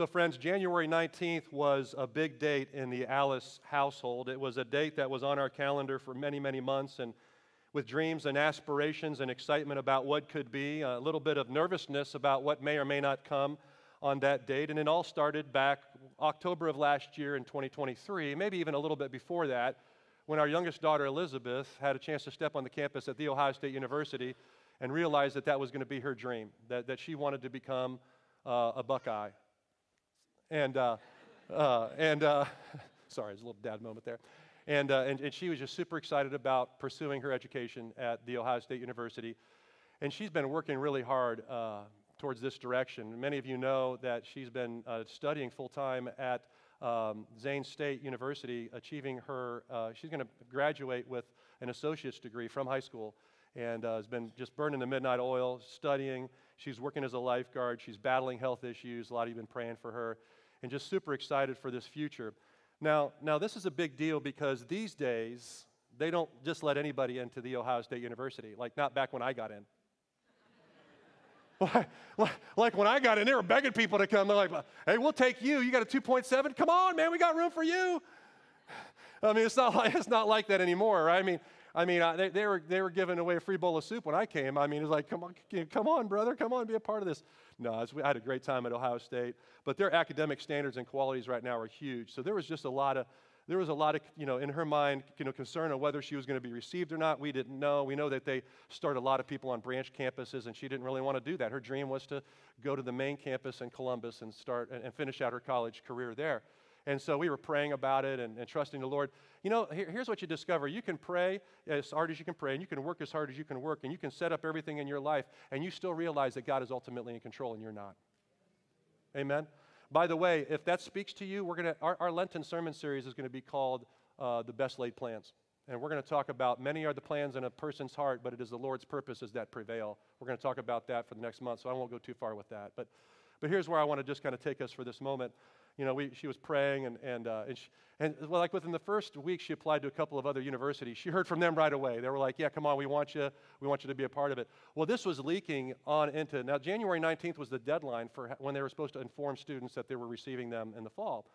So, friends, January 19th was a big date in the Alice household. It was a date that was on our calendar for many, many months, and with dreams and aspirations and excitement about what could be, a little bit of nervousness about what may or may not come on that date. And it all started back October of last year in 2023, maybe even a little bit before that, when our youngest daughter, Elizabeth, had a chance to step on the campus at The Ohio State University and realized that that was going to be her dream, that, that she wanted to become uh, a Buckeye. And, uh, uh, and uh, sorry, there's a little dad moment there. And, uh, and, and she was just super excited about pursuing her education at The Ohio State University. And she's been working really hard uh, towards this direction. Many of you know that she's been studying full time at um, Zane State University, achieving her, she's going to graduate with an associate's degree from high school and uh, has been just burning the midnight oil, studying. She's working as a lifeguard. She's battling health issues. A lot of you have been praying for her and just super excited for this future. Now, now this is a big deal because these days, they don't just let anybody into the Ohio State University, like not back when I got in. like, when I got in, they were begging people to come. They're like, hey, we'll take you. You got a 2.7? Come on, man, we got room for you. I mean, it's not like, it's not like that anymore, right? I mean, I mean, they, they, were, they were giving away a free bowl of soup when I came. I mean, it's like, come on, come on, brother, come on, be a part of this. No, I had a great time at Ohio State, but their academic standards and qualities right now are huge. So there was just a lot of, there was a lot of, you know, in her mind, you know, concern on whether she was going to be received or not. We didn't know. We know that they start a lot of people on branch campuses, and she didn't really want to do that. Her dream was to go to the main campus in Columbus and start and, and finish out her college career there. And so we were praying about it and, and trusting the Lord. You know, here, here's what you discover you can pray as hard as you can pray, and you can work as hard as you can work, and you can set up everything in your life, and you still realize that God is ultimately in control and you're not. Amen? By the way, if that speaks to you, we're gonna, our, our Lenten sermon series is going to be called uh, The Best Laid Plans. And we're going to talk about many are the plans in a person's heart, but it is the Lord's purposes that prevail. We're going to talk about that for the next month, so I won't go too far with that. But, but here's where I want to just kind of take us for this moment you know, we, she was praying, and, and, uh, and, she, and well, like within the first week, she applied to a couple of other universities. She heard from them right away. They were like, yeah, come on, we want you. We want you to be a part of it. Well, this was leaking on into, now, January 19th was the deadline for when they were supposed to inform students that they were receiving them in the fall.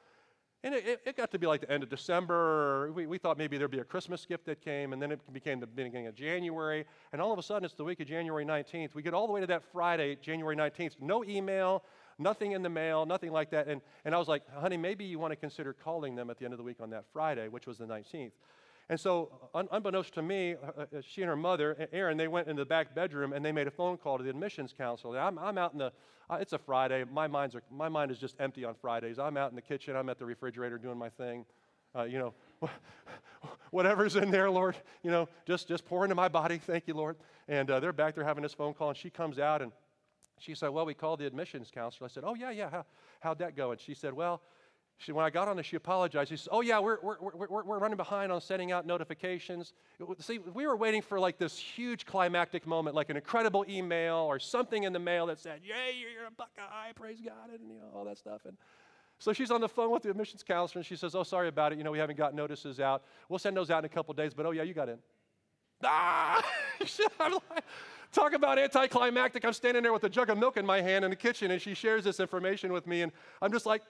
And it, it, got to be like the end of December. We, we thought maybe there'd be a Christmas gift that came, and then it became the beginning of January. And all of a sudden, it's the week of January 19th. We get all the way to that Friday, January 19th. No email, nothing in the mail, nothing like that. And, and I was like, honey, maybe you want to consider calling them at the end of the week on that Friday, which was the 19th. And so, un- unbeknownst to me, uh, uh, she and her mother, Erin, they went in the back bedroom and they made a phone call to the admissions counselor. I'm, I'm out in the, uh, it's a Friday. My, mind's are, my mind is just empty on Fridays. I'm out in the kitchen, I'm at the refrigerator doing my thing. Uh, you know, whatever's in there, Lord, you know, just, just pour into my body. Thank you, Lord. And uh, they're back there having this phone call, and she comes out and she said, Well, we called the admissions counselor. I said, Oh, yeah, yeah. How, how'd that go? And she said, Well, she, when I got on there, she apologized. She said, Oh, yeah, we're, we're, we're, we're running behind on sending out notifications. See, we were waiting for like this huge climactic moment, like an incredible email or something in the mail that said, Yay, you're a Buckeye, praise God, and you know, all that stuff. And so she's on the phone with the admissions counselor and she says, Oh, sorry about it. You know, we haven't got notices out. We'll send those out in a couple days, but oh, yeah, you got in. Ah! I'm like, Talk about anticlimactic. I'm standing there with a jug of milk in my hand in the kitchen, and she shares this information with me, and I'm just like,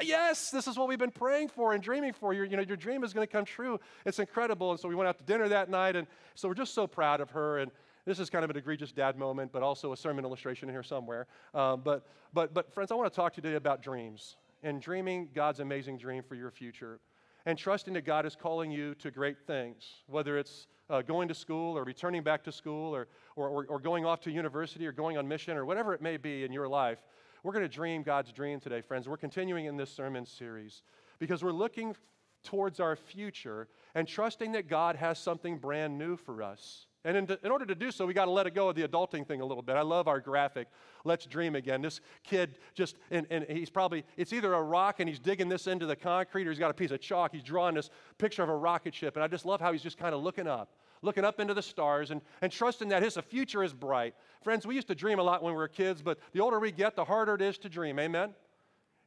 yes, this is what we've been praying for and dreaming for. Your, you know, your dream is going to come true. It's incredible. And so we went out to dinner that night, and so we're just so proud of her. And this is kind of an egregious dad moment, but also a sermon illustration in here somewhere. Um, but, but, but, friends, I want to talk to you today about dreams and dreaming God's amazing dream for your future and trusting that God is calling you to great things, whether it's uh, going to school or returning back to school or, or, or, or going off to university or going on mission or whatever it may be in your life, we're going to dream God's dream today, friends. We're continuing in this sermon series because we're looking towards our future and trusting that God has something brand new for us. And in, in, order to do so, we got to let it go of the adulting thing a little bit. I love our graphic. Let's dream again. This kid just, and, and he's probably, it's either a rock and he's digging this into the concrete or he's got a piece of chalk. He's drawing this picture of a rocket ship. And I just love how he's just kind of looking up, looking up into the stars and, and trusting that his future is bright. Friends, we used to dream a lot when we were kids, but the older we get, the harder it is to dream. Amen?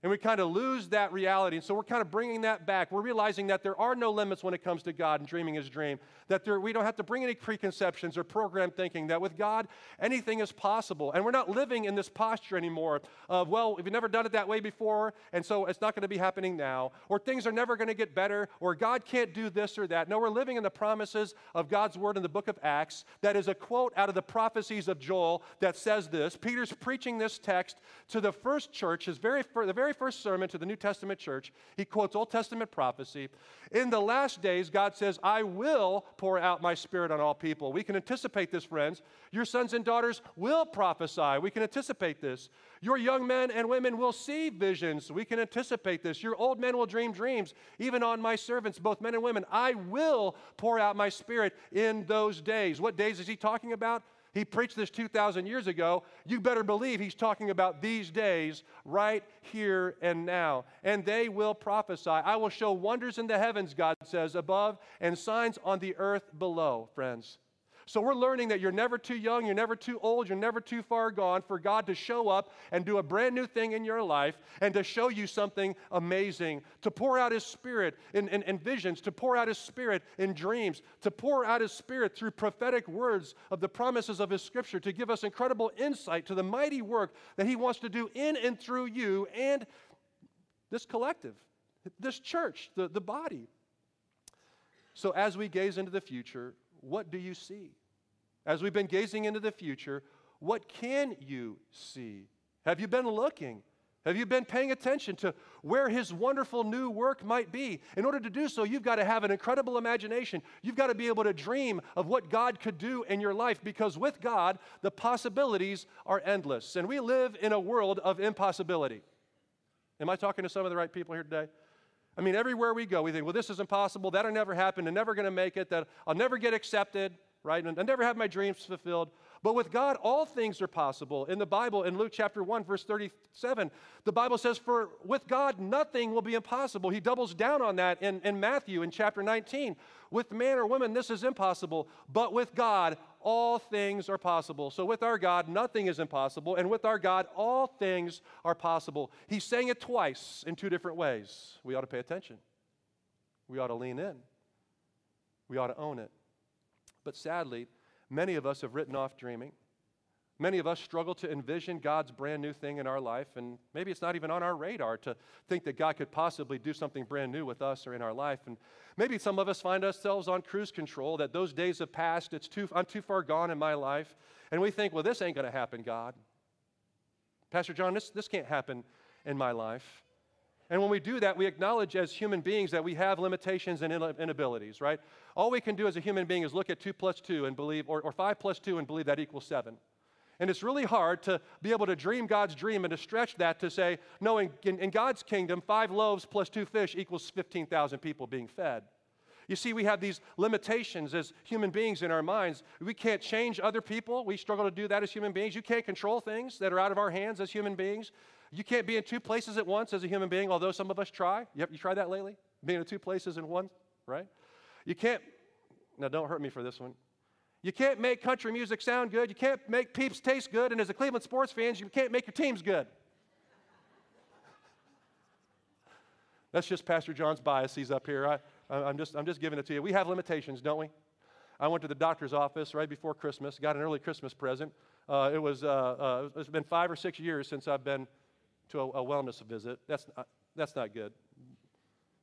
And we kind of lose that reality. And so we're kind of bringing that back. We're realizing that there are no limits when it comes to God and dreaming his dream. That there, we don't have to bring any preconceptions or program thinking. That with God, anything is possible. And we're not living in this posture anymore of, well, we've never done it that way before, and so it's not going to be happening now. Or things are never going to get better, or God can't do this or that. No, we're living in the promises of God's word in the book of Acts. That is a quote out of the prophecies of Joel that says this. Peter's preaching this text to the first church, his very, the very very first sermon to the New Testament church, he quotes Old Testament prophecy. In the last days, God says, I will pour out my spirit on all people. We can anticipate this, friends. Your sons and daughters will prophesy. We can anticipate this. Your young men and women will see visions. We can anticipate this. Your old men will dream dreams, even on my servants, both men and women. I will pour out my spirit in those days. What days is he talking about? He preached this 2,000 years ago. You better believe he's talking about these days, right here and now. And they will prophesy. I will show wonders in the heavens, God says, above, and signs on the earth below, friends. So we're learning that you're never too young, you're never too old, you're never too far gone for God to show up and do a brand new thing in your life and to show you something amazing, to pour out His Spirit in, in, in visions, to pour out His Spirit in dreams, to pour out His Spirit through prophetic words of the promises of His Scripture, to give us incredible insight to the mighty work that He wants to do in and through you and this collective, this church, the, the body. So as we gaze into the future, what do you see? As we've been gazing into the future, what can you see? Have you been looking? Have you been paying attention to where his wonderful new work might be? In order to do so, you've got to have an incredible imagination. You've got to be able to dream of what God could do in your life because with God, the possibilities are endless. And we live in a world of impossibility. Am I talking to some of the right people here today? I mean, everywhere we go, we think, well, this is impossible. That'll never happen. I'm never going to make it. That I'll never get accepted, right? And I never have my dreams fulfilled. But with God, all things are possible. In the Bible, in Luke chapter 1, verse 37, the Bible says, For with God, nothing will be impossible. He doubles down on that in, in Matthew in chapter 19. With man or woman, this is impossible. But with God, all things are possible. So with our God, nothing is impossible. And with our God, all things are possible. He's saying it twice in two different ways. We ought to pay attention. We ought to lean in. We ought to own it. But sadly, Many of us have written off dreaming. Many of us struggle to envision God's brand new thing in our life, and maybe it's not even on our radar to think that God could possibly do something brand new with us or in our life. And maybe some of us find ourselves on cruise control, that those days have passed, it's too, I'm too far gone in my life, and we think, well, this ain't going to happen, God. Pastor John, this, this can't happen in my life. And when we do that, we acknowledge as human beings that we have limitations and inabilities, right? All we can do as a human being is look at 2 plus 2 and believe, or, or 5 plus 2 and believe that equals 7. And it's really hard to be able to dream God's dream and to stretch that to say, no, in, in God's kingdom, five loaves plus two fish equals 15,000 people being fed. You see, we have these limitations as human beings in our minds. We can't change other people. We struggle to do that as human beings. You can't control things that are out of our hands as human beings. You can't be in two places at once as a human being, although some of us try. You, you tried that lately? Being in two places in one, right? You can't, now don't hurt me for this one. You can't make country music sound good. You can't make peeps taste good. And as a Cleveland sports fans, you can't make your teams good. That's just Pastor John's bias. He's up here. I, I'm, just, I'm just giving it to you. We have limitations, don't we? I went to the doctor's office right before Christmas, got an early Christmas present. Uh, it was, uh, uh, it's been five or six years since I've been to a, a wellness visit. That's not, that's not good.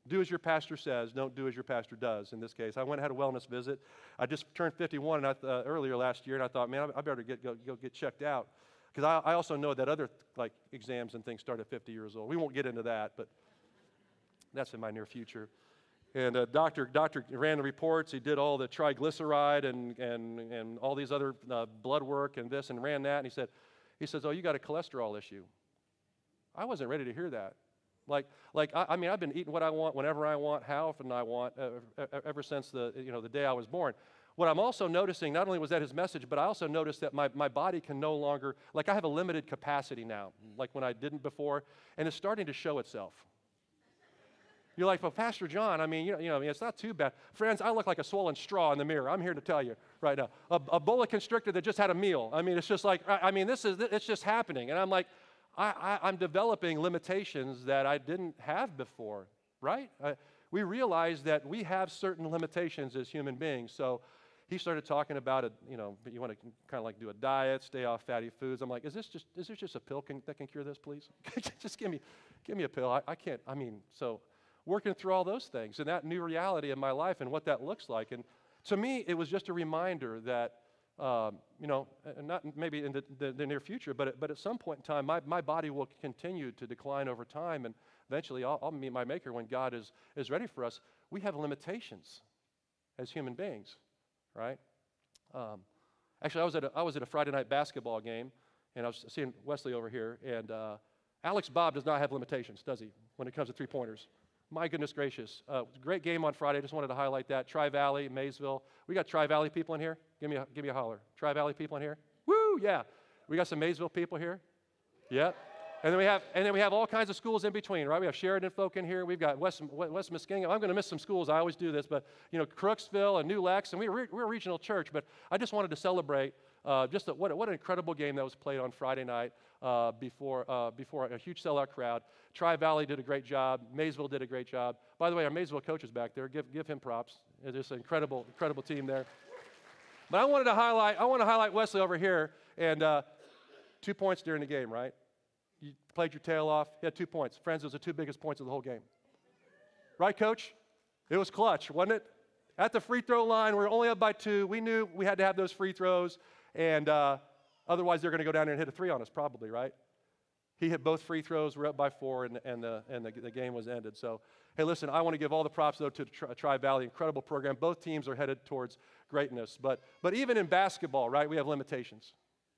Do as your pastor says, don't do as your pastor does in this case. I went and had a wellness visit. I just turned 51 and I, uh, earlier last year, and I thought, man, I, better get, go, go get checked out. Because I, I, also know that other like exams and things start at 50 years old. We won't get into that, but that's in my near future. And uh, doctor, doctor ran the reports. He did all the triglyceride and, and, and all these other uh, blood work and this and ran that. And he said, he says, oh, you got a cholesterol issue. I wasn't ready to hear that. Like, like I, I mean, I've been eating what I want, whenever I want, how often I want, uh, ever since the, you know, the day I was born. What I'm also noticing, not only was that his message, but I also noticed that my, my body can no longer, like I have a limited capacity now, like when I didn't before, and it's starting to show itself. You're like, well, Pastor John, I mean, you know, you know, it's not too bad. Friends, I look like a swollen straw in the mirror. I'm here to tell you right now. A, a boa constrictor that just had a meal. I mean, it's just like, I, I mean, this is, it's just happening. And I'm like, I, am developing limitations that I didn't have before, right? I, we realize that we have certain limitations as human beings. So he started talking about it, you know, you want to kind of like do a diet, stay off fatty foods. I'm like, is this just, is this just a pill can, that can cure this, please? just give me, give me a pill. I, I can't, I mean, so working through all those things and that new reality in my life and what that looks like. And to me, it was just a reminder that, um, you know, not maybe in the, the, the, near future, but, but at some point in time, my, my body will continue to decline over time. And eventually, I'll, I'll meet my Maker when God is, is ready for us. We have limitations as human beings right? Um, actually, I was, at a, I was at a Friday night basketball game, and I was seeing Wesley over here, and uh, Alex Bob does not have limitations, does he, when it comes to three pointers? My goodness gracious. Uh, great game on Friday. Just wanted to highlight that. Tri Valley, Maysville. We got Tri Valley people in here? Give me a, give me a holler. Tri Valley people in here? Woo, yeah. We got some Maysville people here? Yep. And then we have, and then we have all kinds of schools in between, right? We have Sheridan folk in here. We've got West, West Muskingum. I'm going to miss some schools. I always do this, but you know, Crooksville and New Lex, and we, we're, we're a regional church. But I just wanted to celebrate uh, just a, what, what an incredible game that was played on Friday night uh, before, uh, before a huge sellout crowd. Tri Valley did a great job. Maysville did a great job. By the way, our Maysville coach is back there. Give, give him props. It's just an incredible, incredible team there. But I wanted to highlight, I want to highlight Wesley over here, and uh, two points during the game, right? You played your tail off. You had two points. Friends, those are the two biggest points of the whole game. Right, coach? It was clutch, wasn't it? At the free throw line, we are only up by two. We knew we had to have those free throws, and uh, otherwise they're going to go down there and hit a three on us, probably, right? He hit both free throws. We're up by four, and, and, the, and the, the game was ended. So, hey, listen, I want to give all the props, though, to Tri, Tri Valley. Incredible program. Both teams are headed towards greatness. But, but even in basketball, right, we have limitations.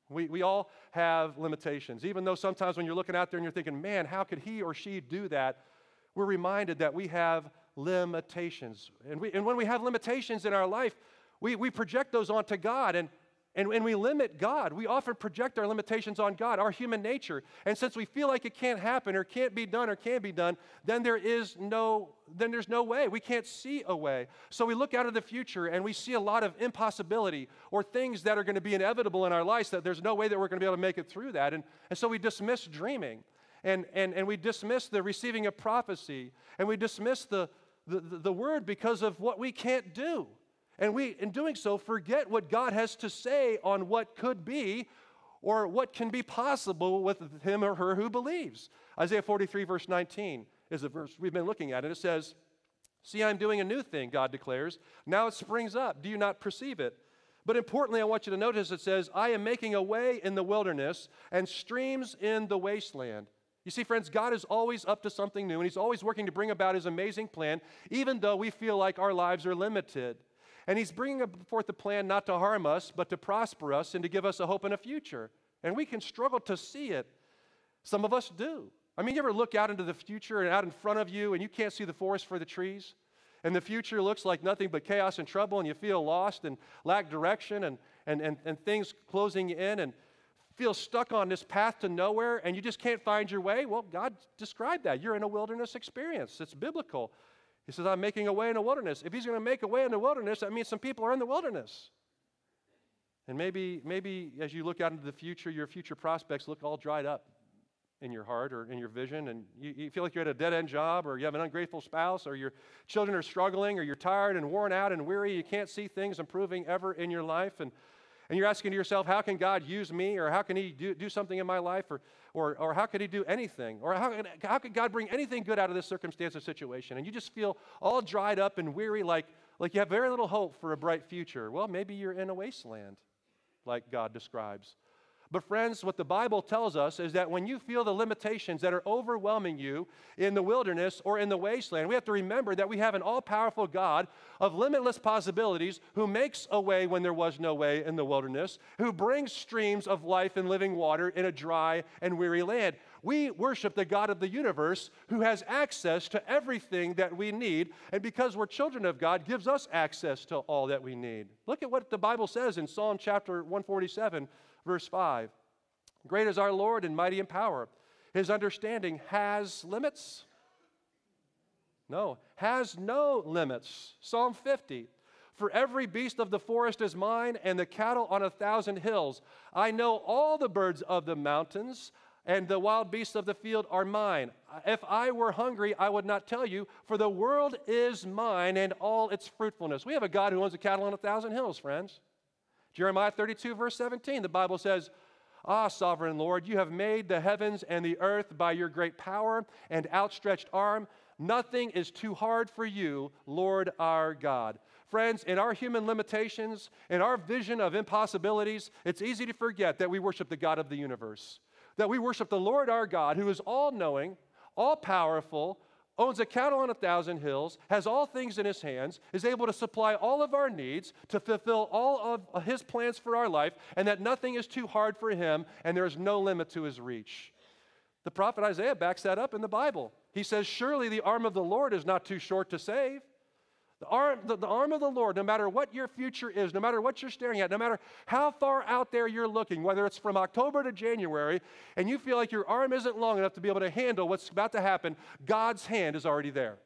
We, we all have limitations. Even though sometimes when you're looking out there and you're thinking, man, how could he or she do that? We're reminded that we have limitations. And, we, and when we have limitations in our life, we, we project those onto God. And, and, and we limit God. We often project our limitations on God, our human nature. And since we feel like it can't happen or can't be done or can't be done, then there is no, then there's no way. We can't see a way. So we look out of the future and we see a lot of impossibility or things that are going to be inevitable in our lives that there's no way that we're going to be able to make it through that. And, and so we dismiss dreaming and, and, and we dismiss the receiving of prophecy and we dismiss the, the, the word because of what we can't do. And we, in doing so, forget what God has to say on what could be or what can be possible with him or her who believes. Isaiah 43, verse 19, is a verse we've been looking at, and it says, See, I'm doing a new thing, God declares. Now it springs up. Do you not perceive it? But importantly, I want you to notice it says, I am making a way in the wilderness and streams in the wasteland. You see, friends, God is always up to something new, and He's always working to bring about His amazing plan, even though we feel like our lives are limited. And he's bringing forth a plan not to harm us, but to prosper us and to give us a hope and a future. And we can struggle to see it. Some of us do. I mean, you ever look out into the future and out in front of you and you can't see the forest for the trees? And the future looks like nothing but chaos and trouble, and you feel lost and lack direction and, and, and, and things closing in and feel stuck on this path to nowhere and you just can't find your way? Well, God described that. You're in a wilderness experience. It's biblical. He says, I'm making a way in the wilderness. If he's going to make a way in the wilderness, that means some people are in the wilderness. And maybe, maybe as you look out into the future, your future prospects look all dried up in your heart or in your vision, and you, you feel like you're at a dead end job, or you have an ungrateful spouse, or your children are struggling, or you're tired and worn out and weary. You can't see things improving ever in your life. And and you're asking yourself, how can God use me? Or how can He do, do something in my life? Or, or, or how could He do anything? Or how, how could God bring anything good out of this circumstance or situation? And you just feel all dried up and weary, like, like you have very little hope for a bright future. Well, maybe you're in a wasteland, like God describes. But, friends, what the Bible tells us is that when you feel the limitations that are overwhelming you in the wilderness or in the wasteland, we have to remember that we have an all powerful God of limitless possibilities who makes a way when there was no way in the wilderness, who brings streams of life and living water in a dry and weary land. We worship the God of the universe who has access to everything that we need, and because we're children of God, gives us access to all that we need. Look at what the Bible says in Psalm chapter 147 Verse 5 Great is our Lord and mighty in power. His understanding has limits? No, has no limits. Psalm 50 For every beast of the forest is mine, and the cattle on a thousand hills. I know all the birds of the mountains and the wild beasts of the field are mine. If I were hungry, I would not tell you, for the world is mine and all its fruitfulness. We have a God who owns the cattle on a thousand hills, friends. Jeremiah 32, verse 17, the Bible says, Ah, sovereign Lord, you have made the heavens and the earth by your great power and outstretched arm. Nothing is too hard for you, Lord our God. Friends, in our human limitations, in our vision of impossibilities, it's easy to forget that we worship the God of the universe that we worship the Lord our God, who is all knowing, all powerful, owns a cattle on a thousand hills, has all things in his hands, is able to supply all of our needs, to fulfill all of his plans for our life, and that nothing is too hard for him, and there is no limit to his reach. The prophet Isaiah backs that up in the Bible. He says, Surely the arm of the Lord is not too short to save. The arm, the, the arm of the Lord, no matter what your future is, no matter what you're staring at, no matter how far out there you're looking, whether it's from October to January, and you feel like your arm isn't long enough to be able to handle what's about to happen, God's hand is already there.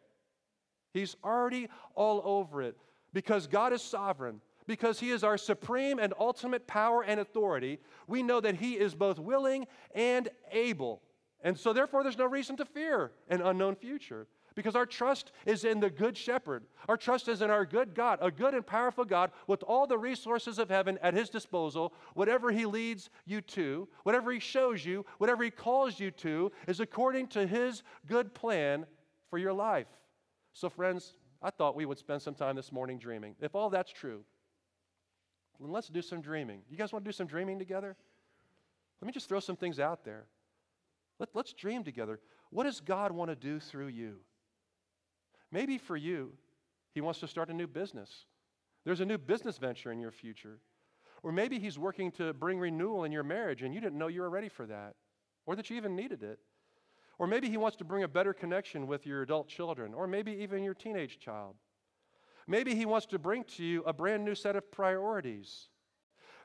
He's already all over it because God is sovereign. Because he is our supreme and ultimate power and authority, we know that he is both willing and able. And so, therefore, there's no reason to fear an unknown future. Because our trust is in the good shepherd. Our trust is in our good God, a good and powerful God with all the resources of heaven at his disposal. Whatever he leads you to, whatever he shows you, whatever he calls you to, is according to his good plan for your life. So, friends, I thought we would spend some time this morning dreaming. If all that's true, then let's do some dreaming. You guys want to do some dreaming together? Let me just throw some things out there. Let, us dream together. What does God want to do through you? Maybe for you, He wants to start a new business. There's a new business venture in your future. Or maybe He's working to bring renewal in your marriage and you didn't know you were ready for that, or that you even needed it. Or maybe He wants to bring a better connection with your adult children, or maybe even your teenage child. Maybe He wants to bring to you a brand new set of priorities.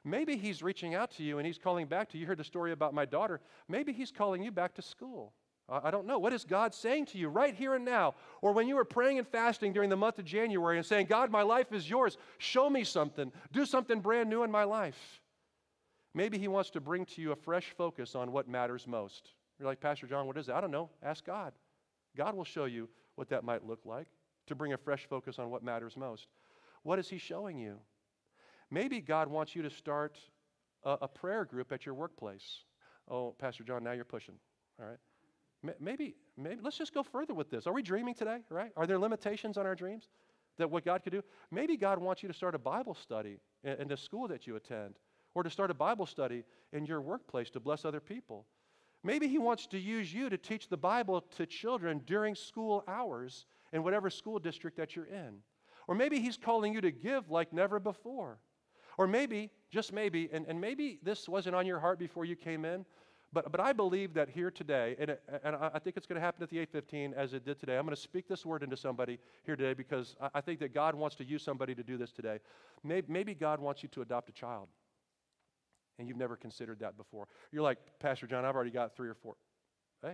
Maybe He's reaching out to you and He's calling back to you. You heard the story about my daughter. Maybe He's calling you back to school. I don't know. What is God saying to you right here and now? Or when you were praying and fasting during the month of January and saying, God, my life is yours. Show me something. Do something brand new in my life. Maybe He wants to bring to you a fresh focus on what matters most. You're like, Pastor John, what is that? I don't know. Ask God. God will show you what that might look like to bring a fresh focus on what matters most. What is He showing you? Maybe God wants you to start a, a prayer group at your workplace. Oh, Pastor John, now you're pushing. All right. Maybe, maybe, let's just go further with this. Are we dreaming today, right? Are there limitations on our dreams that what God could do? Maybe God wants you to start a Bible study in, the school that you attend, or to start a Bible study in your workplace to bless other people. Maybe He wants to use you to teach the Bible to children during school hours in whatever school district that you're in. Or maybe He's calling you to give like never before. Or maybe, just maybe, and, and maybe this wasn't on your heart before you came in, but, but I believe that here today, and, it, and I think it's going to happen at the 815 as it did today. I'm going to speak this word into somebody here today because I, think that God wants to use somebody to do this today. Maybe, maybe God wants you to adopt a child, and you've never considered that before. You're like, Pastor John, I've already got three or four. Hey,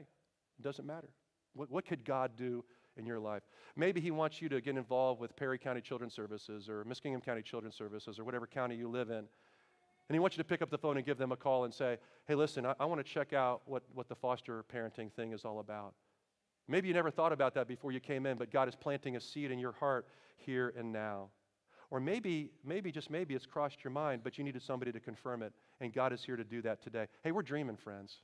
it doesn't matter. What, what could God do in your life. Maybe He wants you to get involved with Perry County Children's Services or Muskingum County Children's Services or whatever county you live in. And he wants you to pick up the phone and give them a call and say, hey, listen, I, I want to check out what, what the foster parenting thing is all about. Maybe you never thought about that before you came in, but God is planting a seed in your heart here and now. Or maybe, maybe, just maybe it's crossed your mind, but you needed somebody to confirm it, and God is here to do that today. Hey, we're dreaming, friends.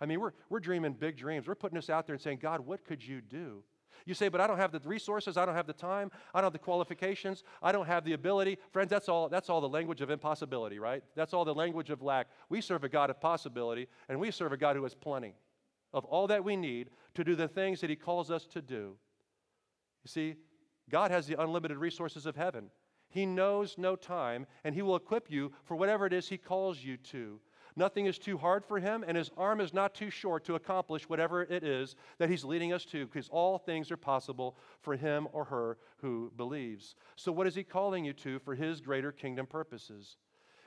I mean, we're, we're dreaming big dreams. We're putting this out there and saying, God, what could you do? You say, but I don't have the resources, I don't have the time, I don't have the qualifications, I don't have the ability. Friends, that's all, that's all the language of impossibility, right? That's all the language of lack. We serve a God of possibility, and we serve a God who has plenty of all that we need to do the things that He calls us to do. You see, God has the unlimited resources of heaven. He knows no time, and He will equip you for whatever it is He calls you to. Nothing is too hard for him, and his arm is not too short to accomplish whatever it is that he's leading us to, because all things are possible for him or her who believes. So, what is he calling you to for his greater kingdom purposes?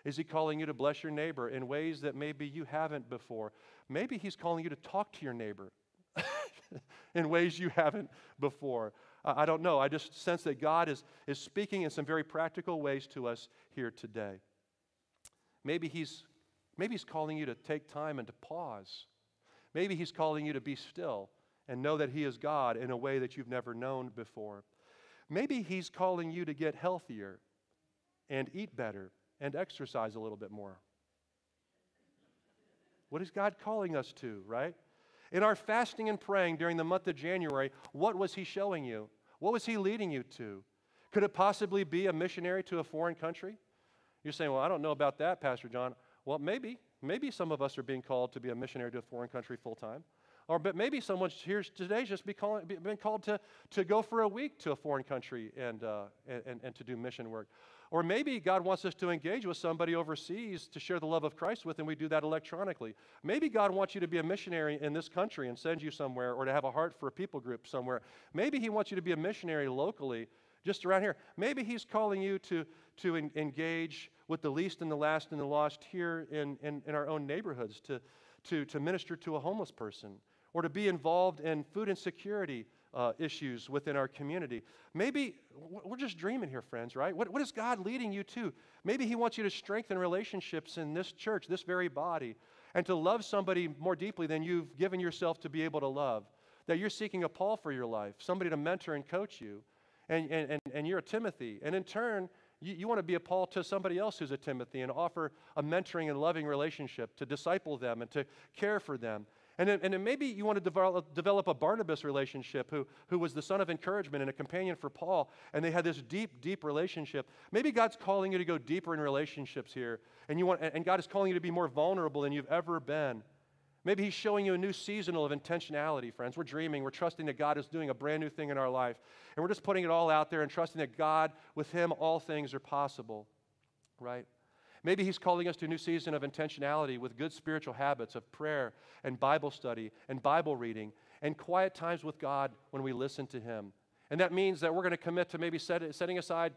Is he calling you to bless your neighbor in ways that maybe you haven't before? Maybe he's calling you to talk to your neighbor in ways you haven't before. I don't know. I just sense that God is, is speaking in some very practical ways to us here today. Maybe he's Maybe He's calling you to take time and to pause Maybe He's calling you to be still and know that He is God in a way that you've never known before. Maybe He's calling you to get healthier and eat better and exercise a little bit more. What is God calling us to, right? In our fasting and praying during the month of January, what was He showing you? What was He leading you to? Could it possibly be a missionary to a foreign country? You're saying, well, I don't know about that, Pastor John. Well, maybe. Maybe some of us are being called to be a missionary to a foreign country full time. Or but maybe someone here today just be calling, been called to, to go for a week to a foreign country and, uh, and, and to do mission work. Or maybe God wants us to engage with somebody overseas to share the love of Christ with, and we do that electronically. Maybe God wants you to be a missionary in this country and send you somewhere, or to have a heart for a people group somewhere. Maybe He wants you to be a missionary locally, just around here. Maybe He's calling you to, to en- engage with the least and the last and the lost here in, in, in our own neighborhoods, to, to, to minister to a homeless person or to be involved in food insecurity uh, issues within our community. Maybe we're just dreaming here, friends, right? What, what is God leading you to? Maybe He wants you to strengthen relationships in this church, this very body, and to love somebody more deeply than you've given yourself to be able to love. That you're seeking a Paul for your life, somebody to mentor and coach you, and, and, and, and you're a Timothy. And in turn, you, you want to be a Paul to somebody else who's a Timothy and offer a mentoring and loving relationship to disciple them and to care for them. And then, and then maybe you want to develop, develop a Barnabas relationship who, who was the son of encouragement and a companion for Paul, and they had this deep, deep relationship. Maybe God's calling you to go deeper in relationships here, and, you want, and God is calling you to be more vulnerable than you've ever been. Maybe He's showing you a new seasonal of intentionality, friends. We're dreaming, we're trusting that God is doing a brand new thing in our life, and we're just putting it all out there and trusting that God, with Him, all things are possible, right? Maybe He's calling us to a new season of intentionality with good spiritual habits of prayer and Bible study and Bible reading and quiet times with God when we listen to Him. And that means that we're going to commit to maybe set, setting aside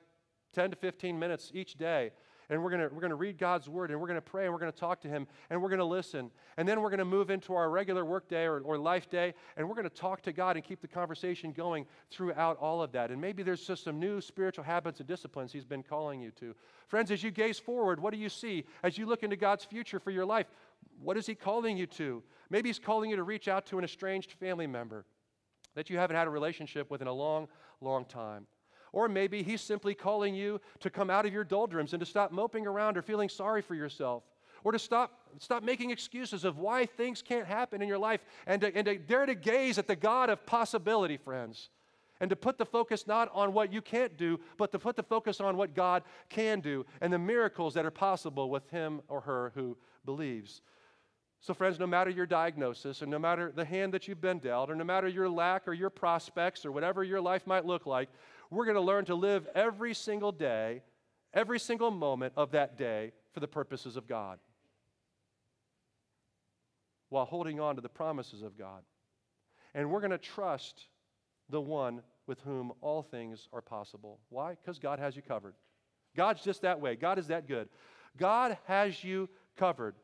10 to 15 minutes each day and we're going we're gonna read God's word and we're going to pray and we're going to talk to Him and we're going to listen. And then we're going to move into our regular work day or, or life day and we're going to talk to God and keep the conversation going throughout all of that. And maybe there's just some new spiritual habits and disciplines He's been calling you to. Friends, as you gaze forward, what do you see? As you look into God's future for your life, what is He calling you to? Maybe He's calling you to reach out to an estranged family member that you haven't had a relationship with in a long, long time. Or maybe He's simply calling you to come out of your doldrums and to stop moping around or feeling sorry for yourself. Or to stop, stop making excuses of why things can't happen in your life and to, and to dare to gaze at the God of possibility, friends. And to put the focus not on what you can't do, but to put the focus on what God can do and the miracles that are possible with him or her who believes. So, friends, no matter your diagnosis, and no matter the hand that you've been dealt, or no matter your lack or your prospects, or whatever your life might look like, we're going to learn to live every single day, every single moment of that day for the purposes of God while holding on to the promises of God. And we're going to trust the one with whom all things are possible. Why? Because God has you covered. God's just that way. God is that good. God has you covered.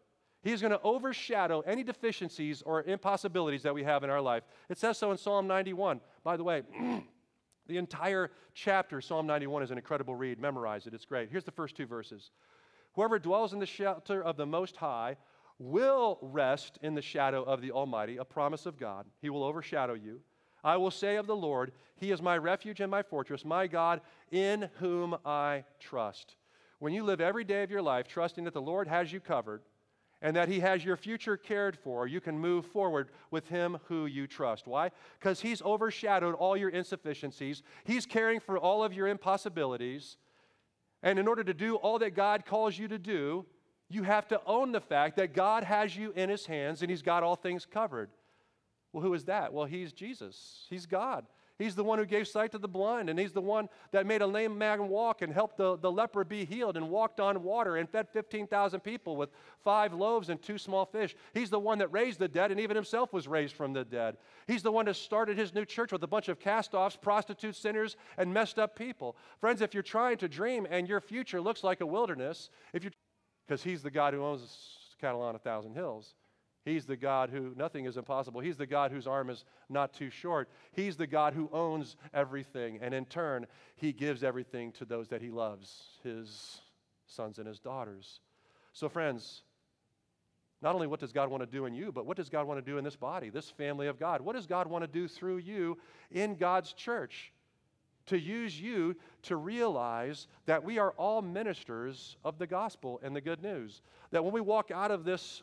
He's going to overshadow any deficiencies or impossibilities that we have in our life. It says so in Psalm 91. By the way, The entire chapter, Psalm 91, is an incredible read. Memorize it, it's great. Here's the first two verses Whoever dwells in the shelter of the Most High will rest in the shadow of the Almighty, a promise of God. He will overshadow you. I will say of the Lord, He is my refuge and my fortress, my God, in whom I trust. When you live every day of your life trusting that the Lord has you covered, and that He has your future cared for, you can move forward with Him who you trust. Why? Because He's overshadowed all your insufficiencies, He's caring for all of your impossibilities. And in order to do all that God calls you to do, you have to own the fact that God has you in His hands and He's got all things covered. Well, who is that? Well, He's Jesus, He's God. He's the one who gave sight to the blind, and he's the one that made a lame man walk and helped the, the leper be healed and walked on water and fed 15,000 people with five loaves and two small fish. He's the one that raised the dead and even himself was raised from the dead. He's the one that started his new church with a bunch of cast offs, prostitutes, sinners, and messed up people. Friends, if you're trying to dream and your future looks like a wilderness, if you because he's the God who owns cattle on a thousand hills. He's the God who nothing is impossible. He's the God whose arm is not too short. He's the God who owns everything. And in turn, he gives everything to those that he loves, his sons and his daughters. So, friends, Not only what does God want to do in you, but what does God want to do in this body, this family of God? What does God want to do through you in God's church? To use you to realize that we are all ministers of the gospel and the good news. That when we walk out of this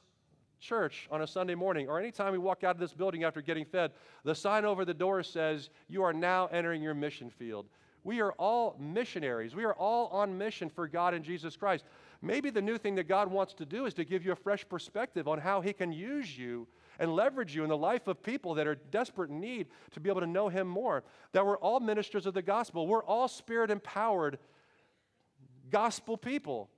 church on a Sunday morning, or anytime we walk out of this building after getting fed, the sign over the door says, You are now entering your mission field. We are all missionaries. We are all on mission for God and Jesus Christ. Maybe the new thing that God wants to do is to give you a fresh perspective on how He can use you and leverage you in the life of people that are desperate in need to be able to know Him more. That we're all ministers of the gospel, we're all spirit empowered gospel people.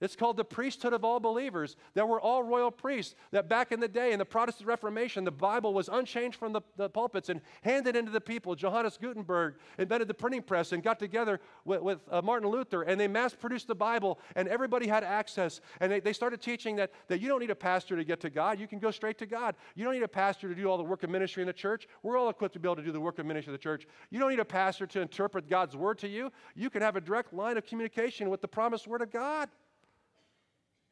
It's called the priesthood of all believers, that we're all royal priests. That back in the day, in the Protestant Reformation, the Bible was unchanged from the, the pulpits and handed into the people. Johannes Gutenberg invented the printing press and got together with, with uh, Martin Luther, and they mass produced the Bible, and everybody had access. And they, they started teaching that, that you don't need a pastor to get to God, you can go straight to God. You don't need a pastor to do all the work of ministry in the church. We're all equipped to be able to do the work of ministry in the church. You don't need a pastor to interpret God's word to you. You can have a direct line of communication with the promised word of God.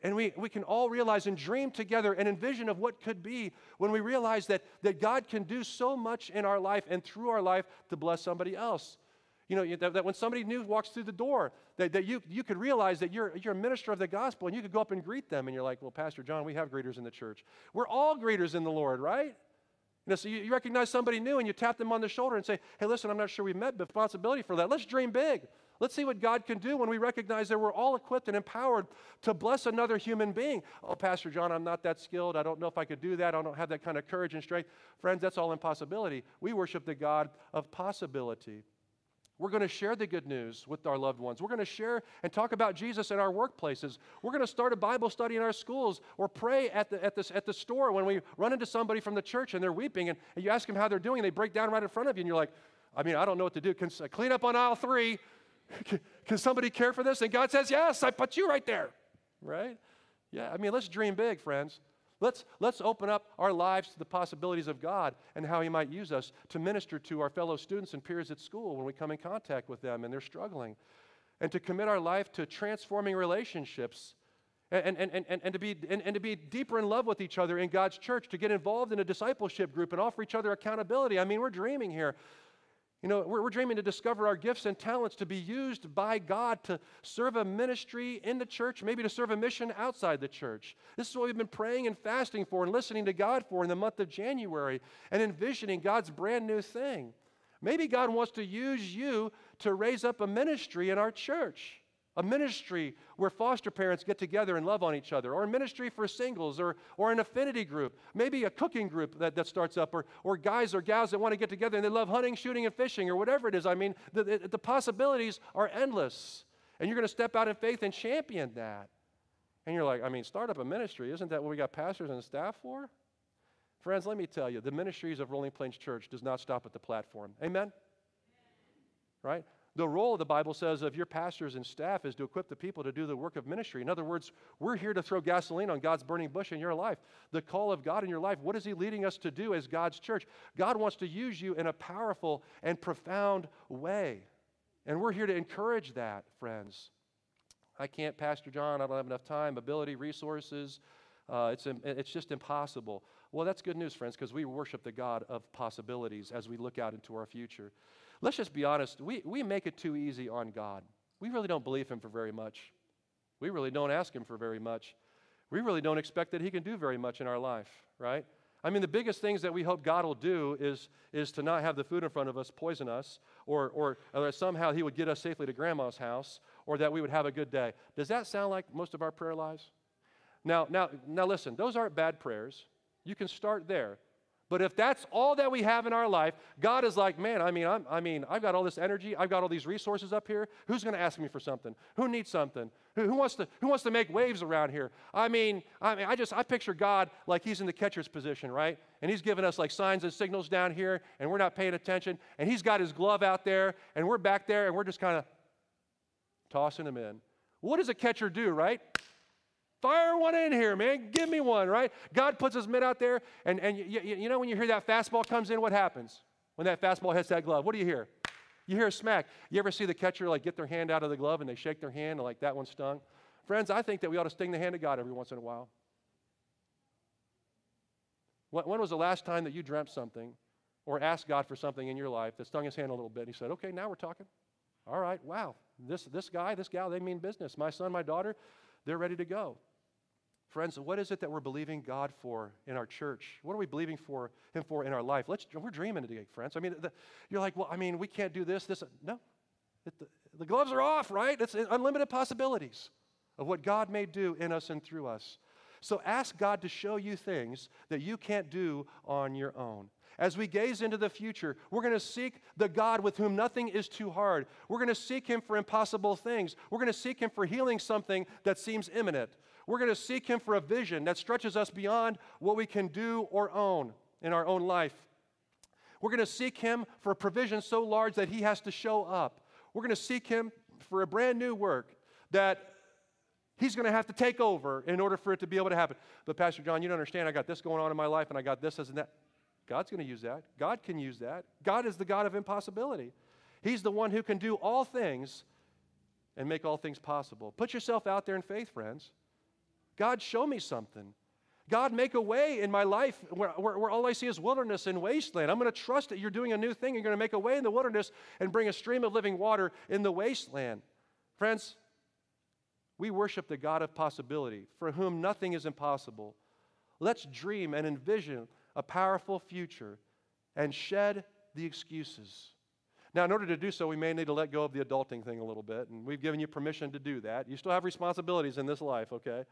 And we, we can all realize and dream together and envision of what could be when we realize that, that God can do so much in our life and through our life to bless somebody else. You know, that, that when somebody new walks through the door, that, that you, you could realize that you're, you're a minister of the gospel and you could go up and greet them and you're like, well, Pastor John, we have greeters in the church. We're all greeters in the Lord, right? You know, so you, you recognize somebody new and you tap them on the shoulder and say, hey, listen, I'm not sure we've met, but responsibility for that. Let's dream big. Let's see what God can do when we recognize that we're all equipped and empowered to bless another human being. Oh, Pastor John, I'm not that skilled. I don't know if I could do that. I don't have that kind of courage and strength. Friends, that's all impossibility. We worship the God of possibility. We're going to share the good news with our loved ones. We're going to share and talk about Jesus in our workplaces. We're going to start a Bible study in our schools or pray at the, at the, at the store when we run into somebody from the church and they're weeping and, and you ask them how they're doing and they break down right in front of you and you're like, I mean, I don't know what to do. Clean up on aisle three. Can somebody care for this? And God says, Yes, I put you right there. Right? Yeah, I mean, let's dream big, friends. Let's, let's open up our lives to the possibilities of God and how He might use us to minister to our fellow students and peers at school when we come in contact with them and they're struggling. And to commit our life to transforming relationships and, and, and, and, and, to be, and, and to be deeper in love with each other in God's church, to get involved in a discipleship group and offer each other accountability. I mean, we're dreaming here. You know, we're, we're, dreaming to discover our gifts and talents to be used by God to serve a ministry in the church, maybe to serve a mission outside the church. This is what we've been praying and fasting for and listening to God for in the month of January and envisioning God's brand new thing. Maybe God wants to use you to raise up a ministry in our church a ministry where foster parents get together and love on each other, or a ministry for singles, or, or an affinity group, maybe a cooking group that, that starts up, or, or guys or gals that want to get together and they love hunting, shooting, and fishing, or whatever it is. I mean, the, the, the possibilities are endless. And you're going to step out in faith and champion that. And you're like, I mean, start up a ministry. Isn't that what we got pastors and staff for? Friends, let me tell you, the ministries of Rolling Plains Church does not stop at the platform. Amen? Right? The role, the Bible says, of your pastors and staff is to equip the people to do the work of ministry. In other words, we're here to throw gasoline on God's burning bush in your life. The call of God in your life, what is He leading us to do as God's church? God wants to use you in a powerful and profound way. And we're here to encourage that, friends. I can't, Pastor John, I don't have enough time, ability, resources. Uh, it's, it's just impossible. Well, that's good news, friends, because we worship the God of possibilities as we look out into our future. Let's just be honest. We, we make it too easy on God. We really don't believe Him for very much. We really don't ask Him for very much. We really don't expect that He can do very much in our life, right? I mean, the biggest things that we hope God will do is, is to not have the food in front of us poison us, or, or, or somehow He would get us safely to grandma's house, or that we would have a good day. Does that sound like most of our prayer lives? Now, now, now listen, those aren't bad prayers. You can start there. But if that's all that we have in our life, God is like, man, I mean, I'm, I mean, I've got all this energy, I've got all these resources up here. Who's going to ask me for something? Who needs something? Who, who, wants to, who wants to make waves around here? I mean, I mean, I just I picture God like He's in the catcher's position, right? And He's giving us like signs and signals down here, and we're not paying attention. And He's got His glove out there, and we're back there, and we're just kind of tossing them in. What does a catcher do, right? Fire one in here, man. Give me one, right? God puts his mitt out there, and, and you, you, know when you hear that fastball comes in, what happens? When that fastball hits that glove, what do you hear? You hear a smack. You ever see the catcher like get their hand out of the glove and they shake their hand and like that one stung? Friends, I think that we ought to sting the hand of God every once in a while. When, when was the last time that you dreamt something or asked God for something in your life that stung his hand a little bit? And he said, Okay, now we're talking. All right, wow. This, this guy, this gal, they mean business. My son, my daughter, they're ready to go. Friends, what is it that we're believing God for in our church? What are we believing for Him for in our life? Let's, we're dreaming today, friends. I mean, the, you're like, well, I mean, we can't do this, this. No, it, the, the gloves are off, right? It's unlimited possibilities of what God may do in us and through us. So ask God to show you things that you can't do on your own. As we gaze into the future, we're going to seek the God with whom nothing is too hard. We're going to seek Him for impossible things. We're going to seek Him for healing something that seems imminent. We're going to seek Him for a vision that stretches us beyond what we can do or own in our own life. We're going to seek Him for a provision so large that He has to show up. We're going to seek Him for a brand new work that He's going to have to take over in order for it to be able to happen. But, Pastor John, you don't understand. I got this going on in my life, and I got this, as and that. God's going to use that. God can use that. God is the God of impossibility. He's the one who can do all things and make all things possible. Put yourself out there in faith, friends. God, show me something. God, make a way in my life where, where, where, all I see is wilderness and wasteland. I'm going to trust that you're doing a new thing. You're going to make a way in the wilderness and bring a stream of living water in the wasteland. Friends, we worship the God of possibility, for whom nothing is impossible. Let's dream and envision a powerful future and shed the excuses. Now, in order to do so, we may need to let go of the adulting thing a little bit, and we've given you permission to do that. You still have responsibilities in this life, okay?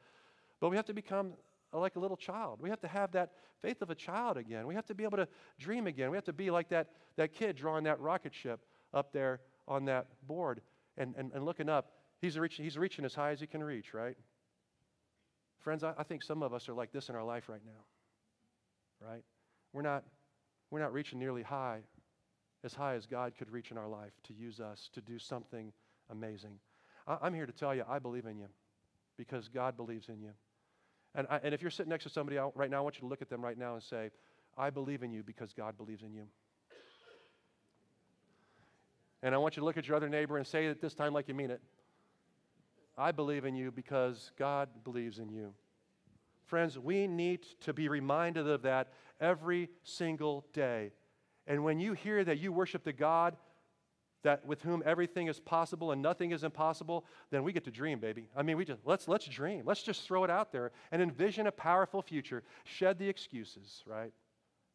But we have to become uh, like a little child. We have to have that faith of a child again. We have to be able to dream again. We have to be like that, that kid drawing that rocket ship up there on that board and, and, and looking up. He's reaching, he's reaching as high as he can reach, right? Friends, I, I think some of us are like this in our life right now right? We're not, we're not reaching nearly high, as high as God could reach in our life to use us to do something amazing. I, I'm here to tell you, I believe in you because God believes in you. And, I, and if you're sitting next to somebody right now, I want you to look at them right now and say, I believe in you because God believes in you. And I want you to look at your other neighbor and say it this time like you mean it. I believe in you because God believes in you. Friends, we need to be reminded of that every single day. And when you hear that you worship the God that with whom everything is possible and nothing is impossible, then we get to dream, baby. I mean, we just let's let's dream. Let's just throw it out there and envision a powerful future. Shed the excuses, right?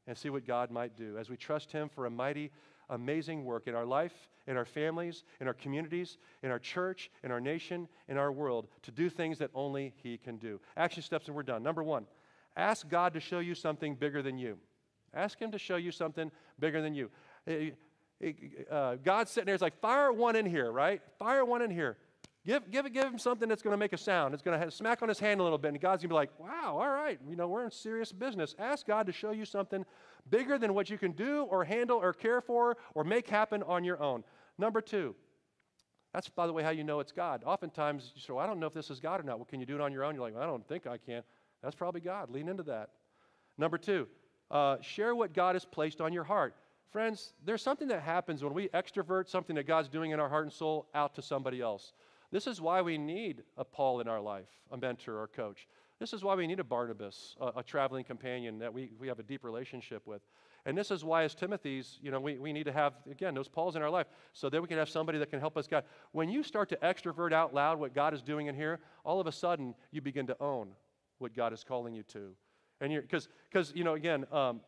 And see what God might do as we trust him for a mighty amazing work in our life, in our families, in our communities, in our church, in our nation, in our world to do things that only He can do. Action steps, and we're done. Number one, ask God to show you something bigger than you. Ask Him to show you something bigger than you. Eh, Uh, God's sitting there, it's like, fire one in here, right? Fire one in here. Give, give, give him something that's going to make a sound. It's going to smack on his hand a little bit, and God's going to be like, wow, all right, you know, we're in serious business. Ask God to show you something bigger than what you can do or handle or care for or make happen on your own. Number two, that's, by the way, how you know it's God. Oftentimes, you say, well, I don't know if this is God or not. Well, can you do it on your own? You're like, well, I don't think I can. That's probably God. Lean into that. Number two, uh, share what God has placed on your heart. Friends, there's something that happens when we extrovert something that God's doing in our heart and soul out to somebody else. This is why we need a Paul in our life, a mentor or coach. This is why we need a Barnabas, a, a, traveling companion that we, we have a deep relationship with. And this is why, as Timothy's, you know, we, we need to have, again, those Pauls in our life so that we can have somebody that can help us God. When you start to extrovert out loud what God is doing in here, all of a sudden you begin to own what God is calling you to. And you're, because, you know, again, um,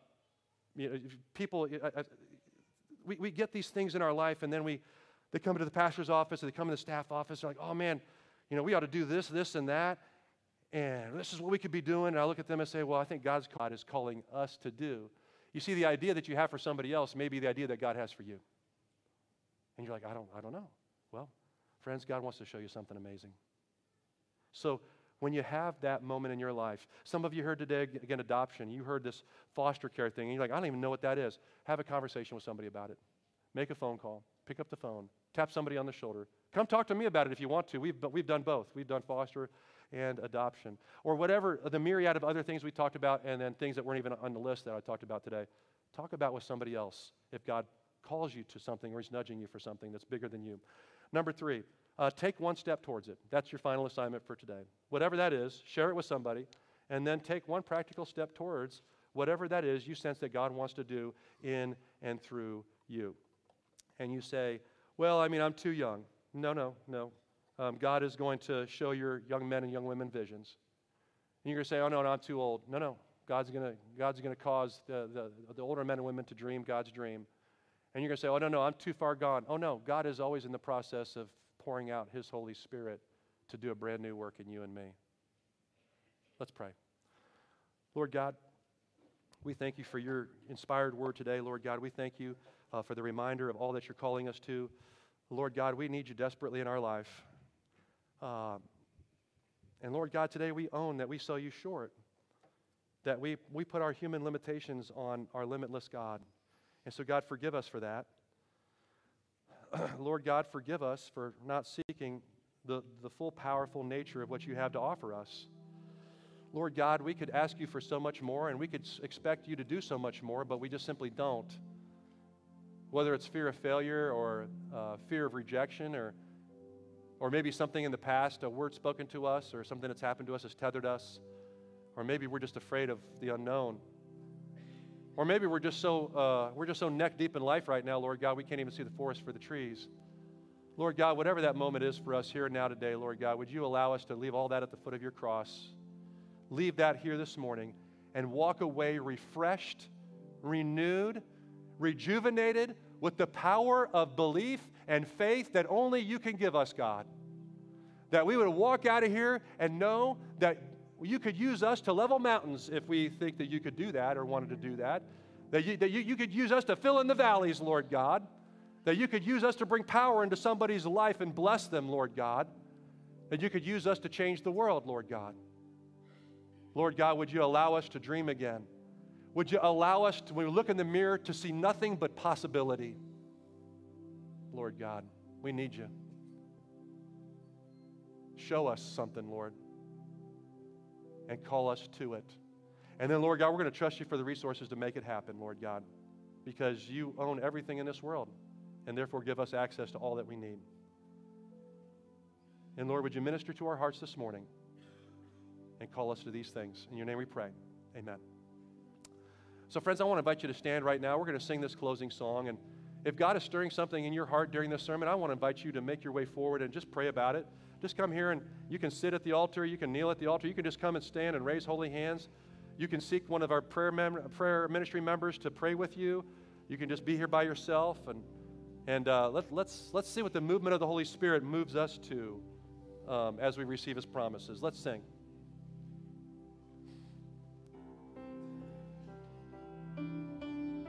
you know, people, uh, we, we get these things in our life and then we, they come into the pastor's office or they come in the staff office. They're like, oh man, you know, we ought to do this, this, and that. And this is what we could be doing. And I look at them and say, well, I think God's God is calling us to do. You see, the idea that you have for somebody else may be the idea that God has for you. And you're like, I don't, I don't know. Well, friends, God wants to show you something amazing. So when you have that moment in your life, some of you heard today, again, adoption. You heard this foster care thing, and you're like, I don't even know what that is. Have a conversation with somebody about it. Make a phone call. Pick up the phone. Tap somebody on the shoulder. Come talk to me about it if you want to. We've, we've done both. We've done foster and adoption. Or whatever, the myriad of other things we talked about, and then things that weren't even on the list that I talked about today. Talk about with somebody else if God calls you to something or He's nudging you for something that's bigger than you. Number three, uh, take one step towards it. That's your final assignment for today. Whatever that is, share it with somebody, and then take one practical step towards whatever that is you sense that God wants to do in and through you. And you say, Well, I mean, I'm too young. No, no, no. Um, God is going to show your young men and young women visions. And you're going to say, Oh, no, no, I'm too old. No, no. God's going to God's going to cause the, the, the older men and women to dream God's dream. And you're going to say, Oh, no, no, I'm too far gone. Oh, no, God is always in the process of pouring out His Holy Spirit to do a brand new work in you and me. Let's pray. Lord God, we thank you for your inspired word today, Lord God. We thank you uh, for the reminder of all that you're calling us to. Lord God, we need you desperately in our life. Uh, and Lord God, today we own that we sell you short, that we, we put our human limitations on our limitless God. And so, God, forgive us for that. Lord God, forgive us for not seeking the, the full, powerful nature of what you have to offer us. Lord God, we could ask you for so much more and we could expect you to do so much more, but we just simply don't. Whether it's fear of failure or uh, fear of rejection or, or maybe something in the past, a word spoken to us or something that's happened to us has tethered us, or maybe we're just afraid of the unknown. Or maybe we're just so uh, we're just so neck deep in life right now, Lord God, we can't even see the forest for the trees. Lord God, whatever that moment is for us here and now today, Lord God, would you allow us to leave all that at the foot of your cross? Leave that here this morning and walk away refreshed, renewed, rejuvenated with the power of belief and faith that only you can give us, God. That we would walk out of here and know that you could use us to level mountains if we think that you could do that or wanted to do that. That you, that you, you could use us to fill in the valleys, Lord God. That you could use us to bring power into somebody's life and bless them, Lord God. That you could use us to change the world, Lord God. Lord God, would you allow us to dream again? Would you allow us, to, when we look in the mirror, to see nothing but possibility? Lord God, we need you. Show us something, Lord, and call us to it. And then, Lord God, we're going to trust you for the resources to make it happen, Lord God, because you own everything in this world, and therefore give us access to all that we need. And Lord, would you minister to our hearts this morning? and call us to these things. In your name we pray. Amen. So, friends, I want to invite you to stand right now. We're going to sing this closing song. And if God is stirring something in your heart during this sermon, I want to invite you to make your way forward and just pray about it. Just come here and you can sit at the altar, you can kneel at the altar, you can just come and stand and raise holy hands. You can seek one of our prayer, mem- prayer ministry members to pray with you. You can just be here by yourself. And, and uh, let, let's, let's see what the movement of the Holy Spirit moves us to um, as we receive his promises. Let's sing.